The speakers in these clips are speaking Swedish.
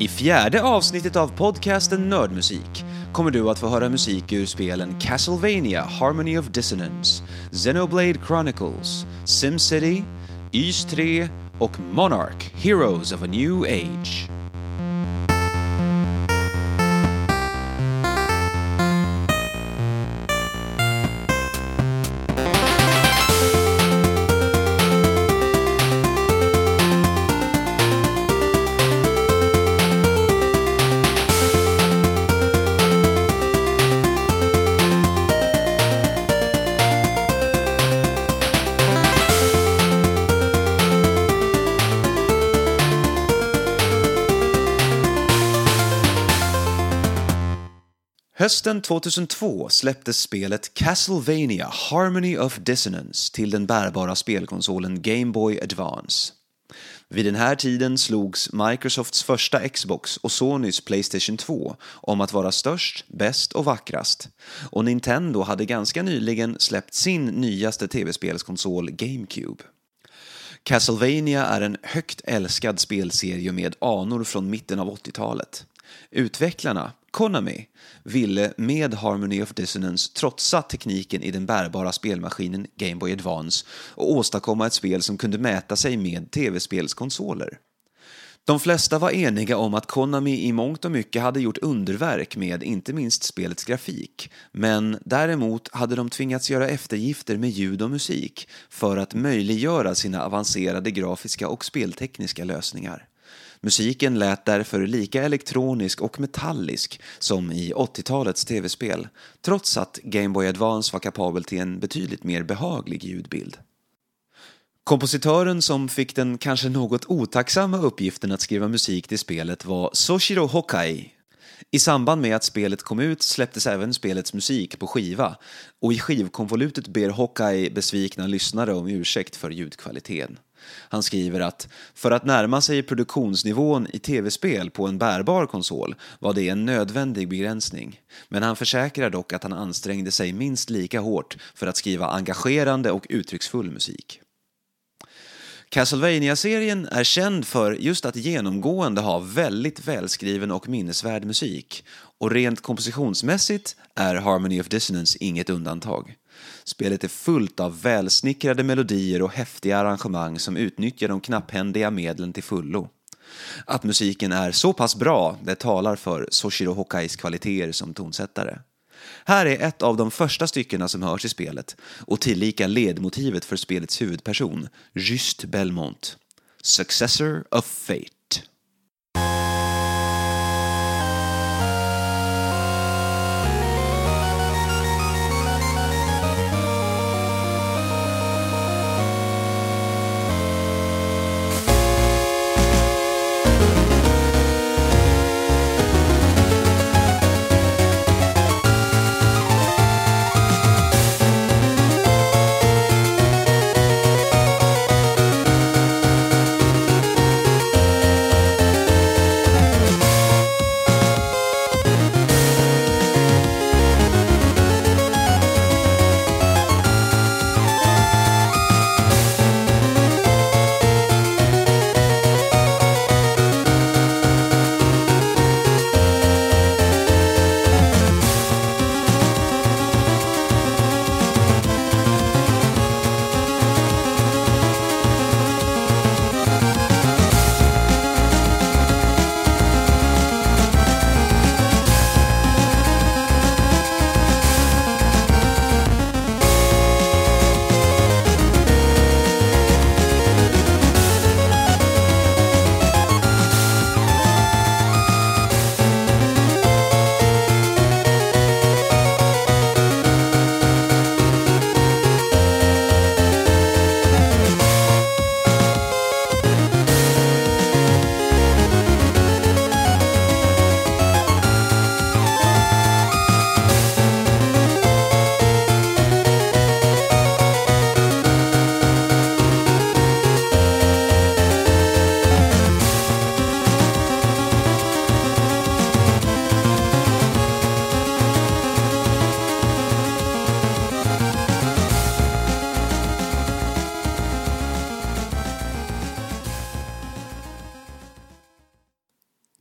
I fjärde avsnittet av podcasten Nördmusik kommer du att få höra musik ur spelen Castlevania Harmony of Dissonance, Xenoblade Chronicles, SimCity, Ys 3 och Monarch Heroes of a New Age. Hösten 2002 släpptes spelet Castlevania Harmony of Dissonance till den bärbara spelkonsolen Game Boy Advance. Vid den här tiden slogs Microsofts första Xbox och Sonys Playstation 2 om att vara störst, bäst och vackrast. Och Nintendo hade ganska nyligen släppt sin nyaste tv-spelskonsol GameCube. Castlevania är en högt älskad spelserie med anor från mitten av 80-talet. Utvecklarna, Konami ville med Harmony of Dissonance trotsa tekniken i den bärbara spelmaskinen Game Boy Advance och åstadkomma ett spel som kunde mäta sig med tv-spelskonsoler. De flesta var eniga om att Konami i mångt och mycket hade gjort underverk med inte minst spelets grafik, men däremot hade de tvingats göra eftergifter med ljud och musik för att möjliggöra sina avancerade grafiska och speltekniska lösningar. Musiken lät därför lika elektronisk och metallisk som i 80-talets tv-spel, trots att Game Boy Advance var kapabel till en betydligt mer behaglig ljudbild. Kompositören som fick den kanske något otacksamma uppgiften att skriva musik till spelet var Soshiro Hokai. I samband med att spelet kom ut släpptes även spelets musik på skiva och i skivkonvolutet ber Hokai besvikna lyssnare om ursäkt för ljudkvaliteten. Han skriver att för att närma sig produktionsnivån i tv-spel på en bärbar konsol var det en nödvändig begränsning. Men han försäkrar dock att han ansträngde sig minst lika hårt för att skriva engagerande och uttrycksfull musik. Castlevania-serien är känd för just att genomgående ha väldigt välskriven och minnesvärd musik och rent kompositionsmässigt är Harmony of Dissonance inget undantag. Spelet är fullt av välsnickrade melodier och häftiga arrangemang som utnyttjar de knapphändiga medlen till fullo. Att musiken är så pass bra, det talar för Soshiro Hokais kvaliteter som tonsättare. Här är ett av de första styckena som hörs i spelet och tillika ledmotivet för spelets huvudperson, Just Belmont, Successor of Fate.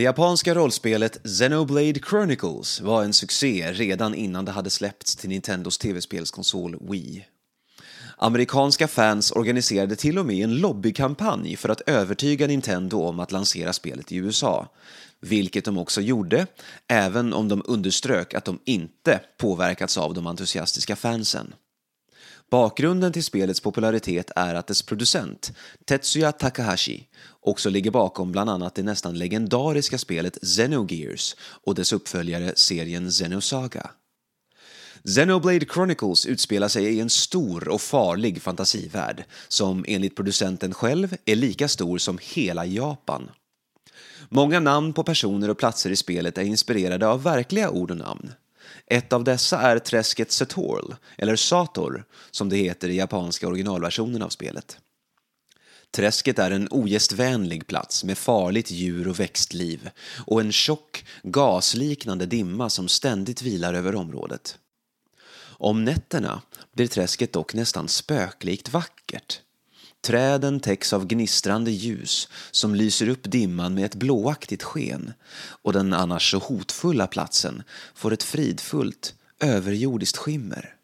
Det japanska rollspelet Xenoblade Chronicles var en succé redan innan det hade släppts till Nintendos tv-spelskonsol Wii. Amerikanska fans organiserade till och med en lobbykampanj för att övertyga Nintendo om att lansera spelet i USA, vilket de också gjorde, även om de underströk att de inte påverkats av de entusiastiska fansen. Bakgrunden till spelets popularitet är att dess producent, Tetsuya Takahashi, också ligger bakom bland annat det nästan legendariska spelet Xenogears och dess uppföljare serien Xenosaga. Xenoblade Chronicles utspelar sig i en stor och farlig fantasivärld som enligt producenten själv är lika stor som hela Japan. Många namn på personer och platser i spelet är inspirerade av verkliga ord och namn. Ett av dessa är träsket Setorl, eller Sator, som det heter i japanska originalversionen av spelet. Träsket är en ogästvänlig plats med farligt djur och växtliv och en tjock, gasliknande dimma som ständigt vilar över området. Om nätterna blir träsket dock nästan spöklikt vackert. Träden täcks av gnistrande ljus som lyser upp dimman med ett blåaktigt sken och den annars så hotfulla platsen får ett fridfullt, överjordiskt skimmer.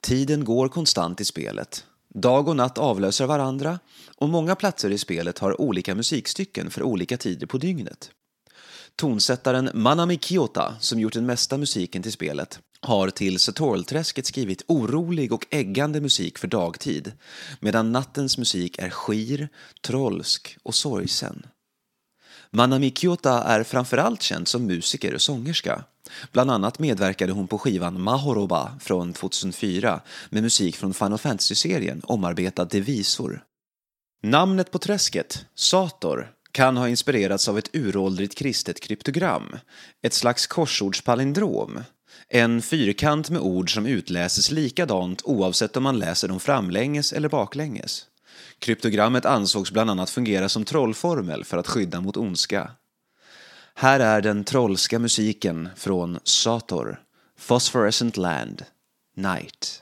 Tiden går konstant i spelet. Dag och natt avlöser varandra och många platser i spelet har olika musikstycken för olika tider på dygnet. Tonsättaren Manami Kiyota, som gjort den mesta musiken till spelet, har till Satorlträsket skrivit orolig och äggande musik för dagtid, medan nattens musik är skir, trollsk och sorgsen. Manami Kyota är framförallt känd som musiker och sångerska. Bland annat medverkade hon på skivan Mahoroba från 2004 med musik från Final Fantasy-serien omarbetad till visor. Namnet på träsket, Sator, kan ha inspirerats av ett uråldrigt kristet kryptogram, ett slags korsordspalindrom en fyrkant med ord som utläses likadant oavsett om man läser dem framlänges eller baklänges. Kryptogrammet ansågs bland annat fungera som trollformel för att skydda mot ondska. Här är den trollska musiken från Sator, Phosphorescent Land, Night.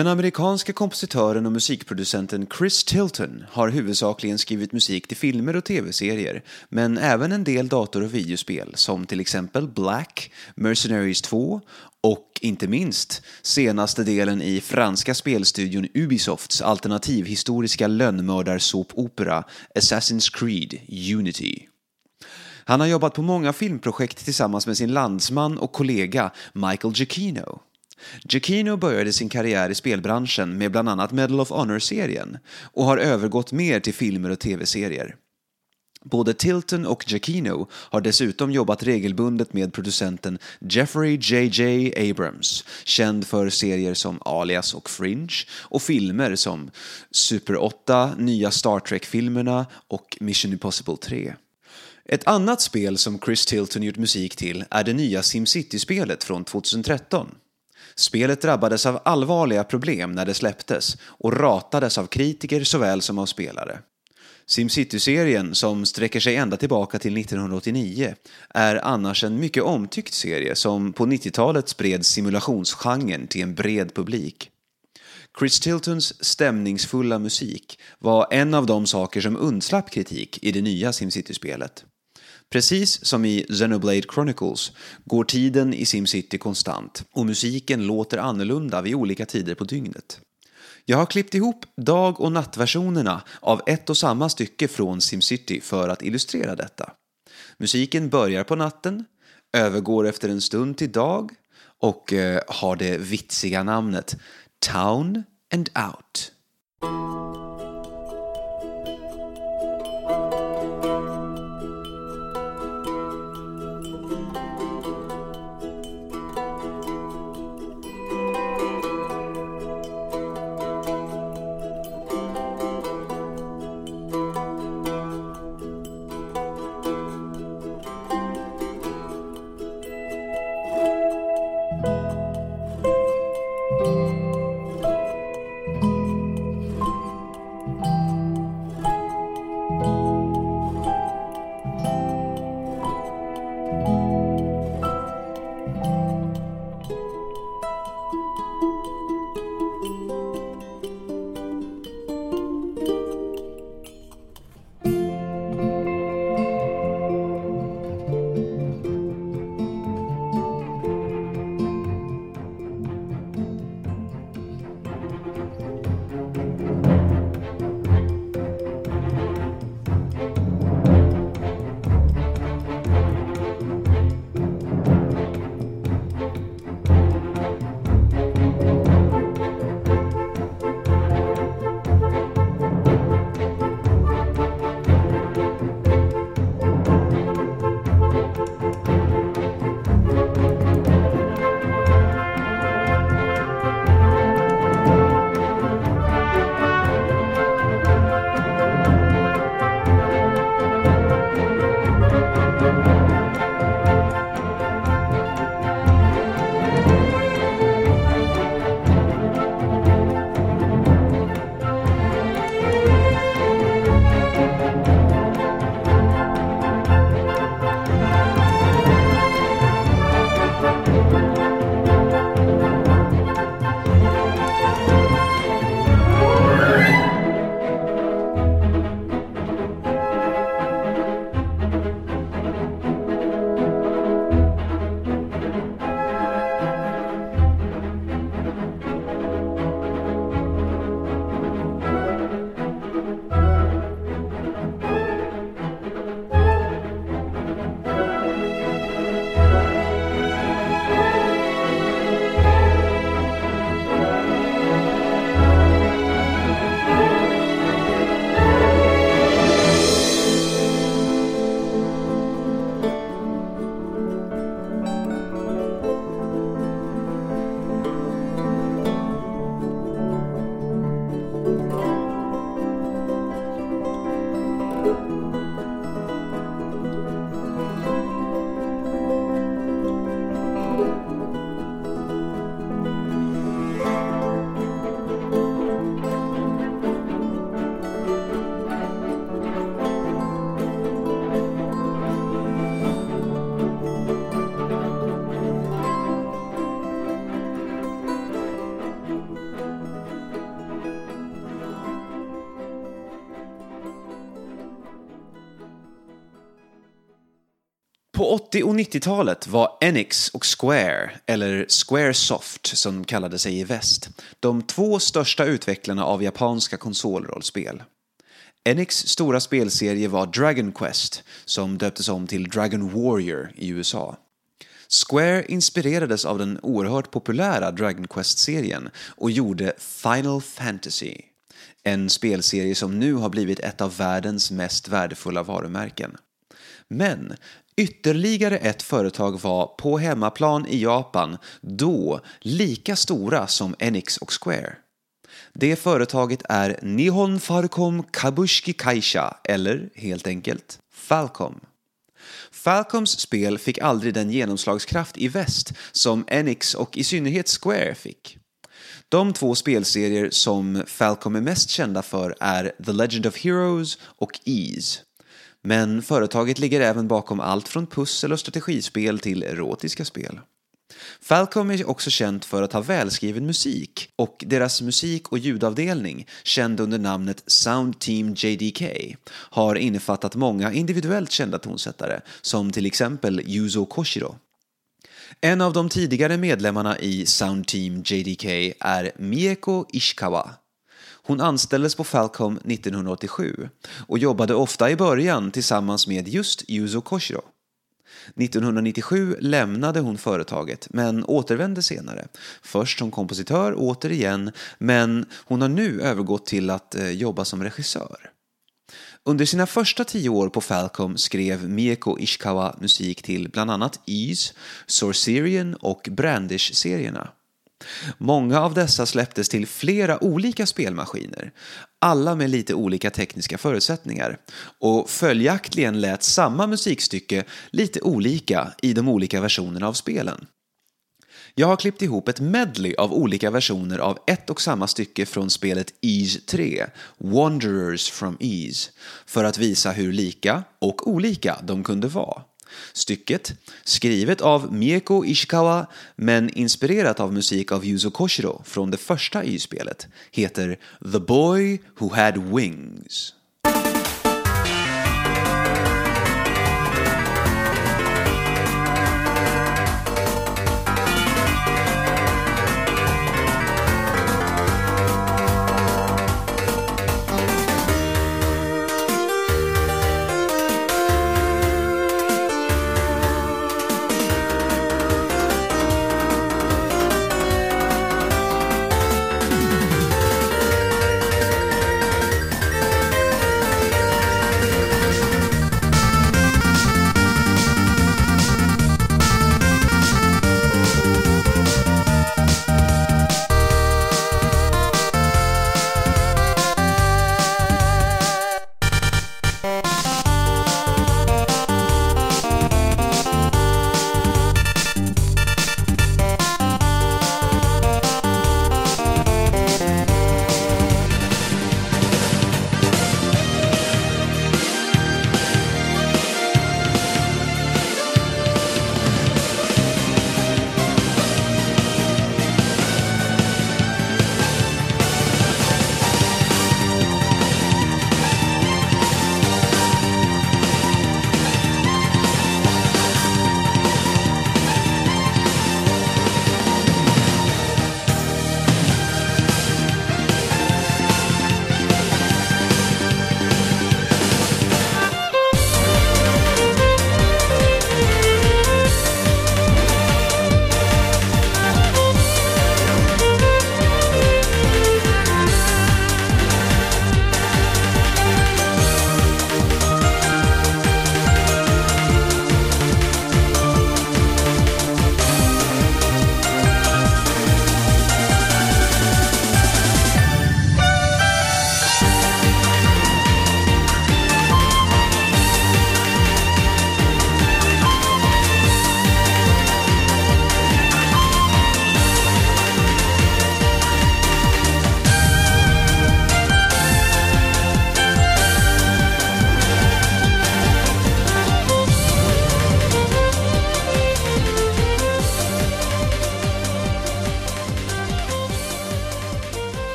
Den amerikanska kompositören och musikproducenten Chris Tilton har huvudsakligen skrivit musik till filmer och tv-serier, men även en del dator och videospel som till exempel Black, Mercenaries 2 och inte minst senaste delen i franska spelstudion Ubisofts alternativhistoriska lönnmördarsåpopera Assassin's Creed Unity. Han har jobbat på många filmprojekt tillsammans med sin landsman och kollega Michael Giacchino. Giacchino började sin karriär i spelbranschen med bland annat Medal of Honor-serien och har övergått mer till filmer och tv-serier. Både Tilton och Giacchino har dessutom jobbat regelbundet med producenten Jeffrey J.J. Abrams, känd för serier som Alias och Fringe och filmer som Super 8, nya Star Trek-filmerna och Mission Impossible 3. Ett annat spel som Chris Tilton gjort musik till är det nya SimCity-spelet från 2013. Spelet drabbades av allvarliga problem när det släpptes och ratades av kritiker såväl som av spelare. SimCity-serien, som sträcker sig ända tillbaka till 1989, är annars en mycket omtyckt serie som på 90-talet spred simulationsgenren till en bred publik. Chris Tiltons stämningsfulla musik var en av de saker som undslapp kritik i det nya SimCity-spelet. Precis som i Xenoblade Chronicles går tiden i SimCity konstant och musiken låter annorlunda vid olika tider på dygnet. Jag har klippt ihop dag och nattversionerna av ett och samma stycke från SimCity för att illustrera detta. Musiken börjar på natten, övergår efter en stund till dag och eh, har det vitsiga namnet Town and Out. På 80 och 90-talet var Enix och Square, eller Squaresoft som de kallade sig i väst, de två största utvecklarna av japanska konsolrollspel. Enix stora spelserie var Dragon Quest, som döptes om till Dragon Warrior i USA. Square inspirerades av den oerhört populära Dragon Quest-serien och gjorde Final Fantasy, en spelserie som nu har blivit ett av världens mest värdefulla varumärken. Men ytterligare ett företag var på hemmaplan i Japan då lika stora som Enix och Square. Det företaget är Nihon Farcom Kabushiki Kaisha, eller helt enkelt Falcom. Falcoms spel fick aldrig den genomslagskraft i väst som Enix och i synnerhet Square fick. De två spelserier som Falcom är mest kända för är The Legend of Heroes och Ease. Men företaget ligger även bakom allt från pussel och strategispel till erotiska spel. Falcom är också känt för att ha välskriven musik och deras musik och ljudavdelning, känd under namnet Sound Team JDK, har innefattat många individuellt kända tonsättare, som till exempel Yuzo Koshiro. En av de tidigare medlemmarna i Sound Team JDK är Mieko Ishikawa. Hon anställdes på Falcom 1987 och jobbade ofta i början tillsammans med just Yuzo Koshiro. 1997 lämnade hon företaget men återvände senare. Först som kompositör återigen, men hon har nu övergått till att eh, jobba som regissör. Under sina första tio år på Falcom skrev Mieko Ishikawa musik till bland annat Ease, Sorcerian och Brandish-serierna. Många av dessa släpptes till flera olika spelmaskiner, alla med lite olika tekniska förutsättningar. Och följaktligen lät samma musikstycke lite olika i de olika versionerna av spelen. Jag har klippt ihop ett medley av olika versioner av ett och samma stycke från spelet Ease 3, Wanderers from Ease, för att visa hur lika och olika de kunde vara. Stycket, skrivet av Mieko Ishikawa men inspirerat av musik av Yuzo Koshiro från det första Y-spelet, heter The Boy Who Had Wings.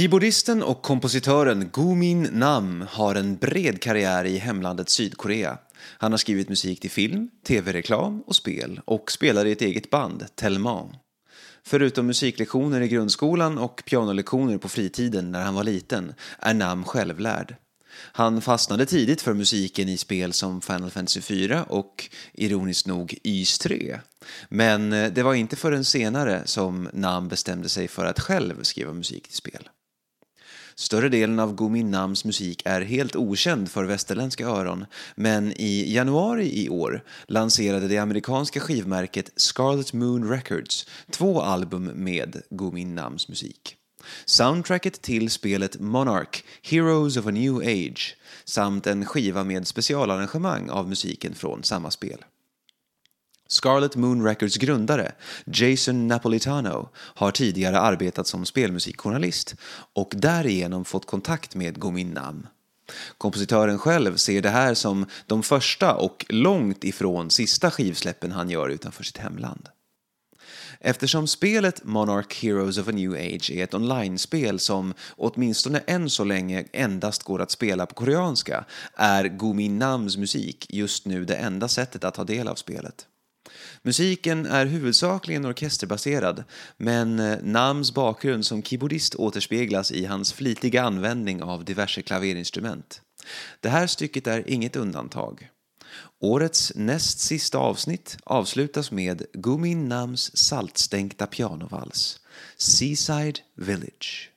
Keyboardisten och kompositören Gu Min Nam har en bred karriär i hemlandet Sydkorea. Han har skrivit musik till film, tv-reklam och spel och spelar i ett eget band, Telman. Förutom musiklektioner i grundskolan och pianolektioner på fritiden när han var liten är Nam självlärd. Han fastnade tidigt för musiken i spel som Final Fantasy 4 och ironiskt nog Ys 3. Men eh, det var inte förrän senare som Nam bestämde sig för att själv skriva musik till spel. Större delen av Gumin Nams musik är helt okänd för västerländska öron men i januari i år lanserade det amerikanska skivmärket Scarlet Moon Records två album med Gumin Nams musik. Soundtracket till spelet Monarch, Heroes of a New Age samt en skiva med specialarrangemang av musiken från samma spel. Scarlet Moon Records grundare, Jason Napolitano, har tidigare arbetat som spelmusikjournalist och därigenom fått kontakt med Gomin Nam. Kompositören själv ser det här som de första och långt ifrån sista skivsläppen han gör utanför sitt hemland. Eftersom spelet Monarch Heroes of a New Age är ett online-spel som åtminstone än så länge endast går att spela på koreanska är Gumin Nams musik just nu det enda sättet att ta del av spelet. Musiken är huvudsakligen orkesterbaserad, men eh, Nams bakgrund som keyboardist återspeglas i hans flitiga användning av diverse klaverinstrument. Det här stycket är inget undantag. Årets näst sista avsnitt avslutas med Gumin Nams saltstänkta pianovals, Seaside Village.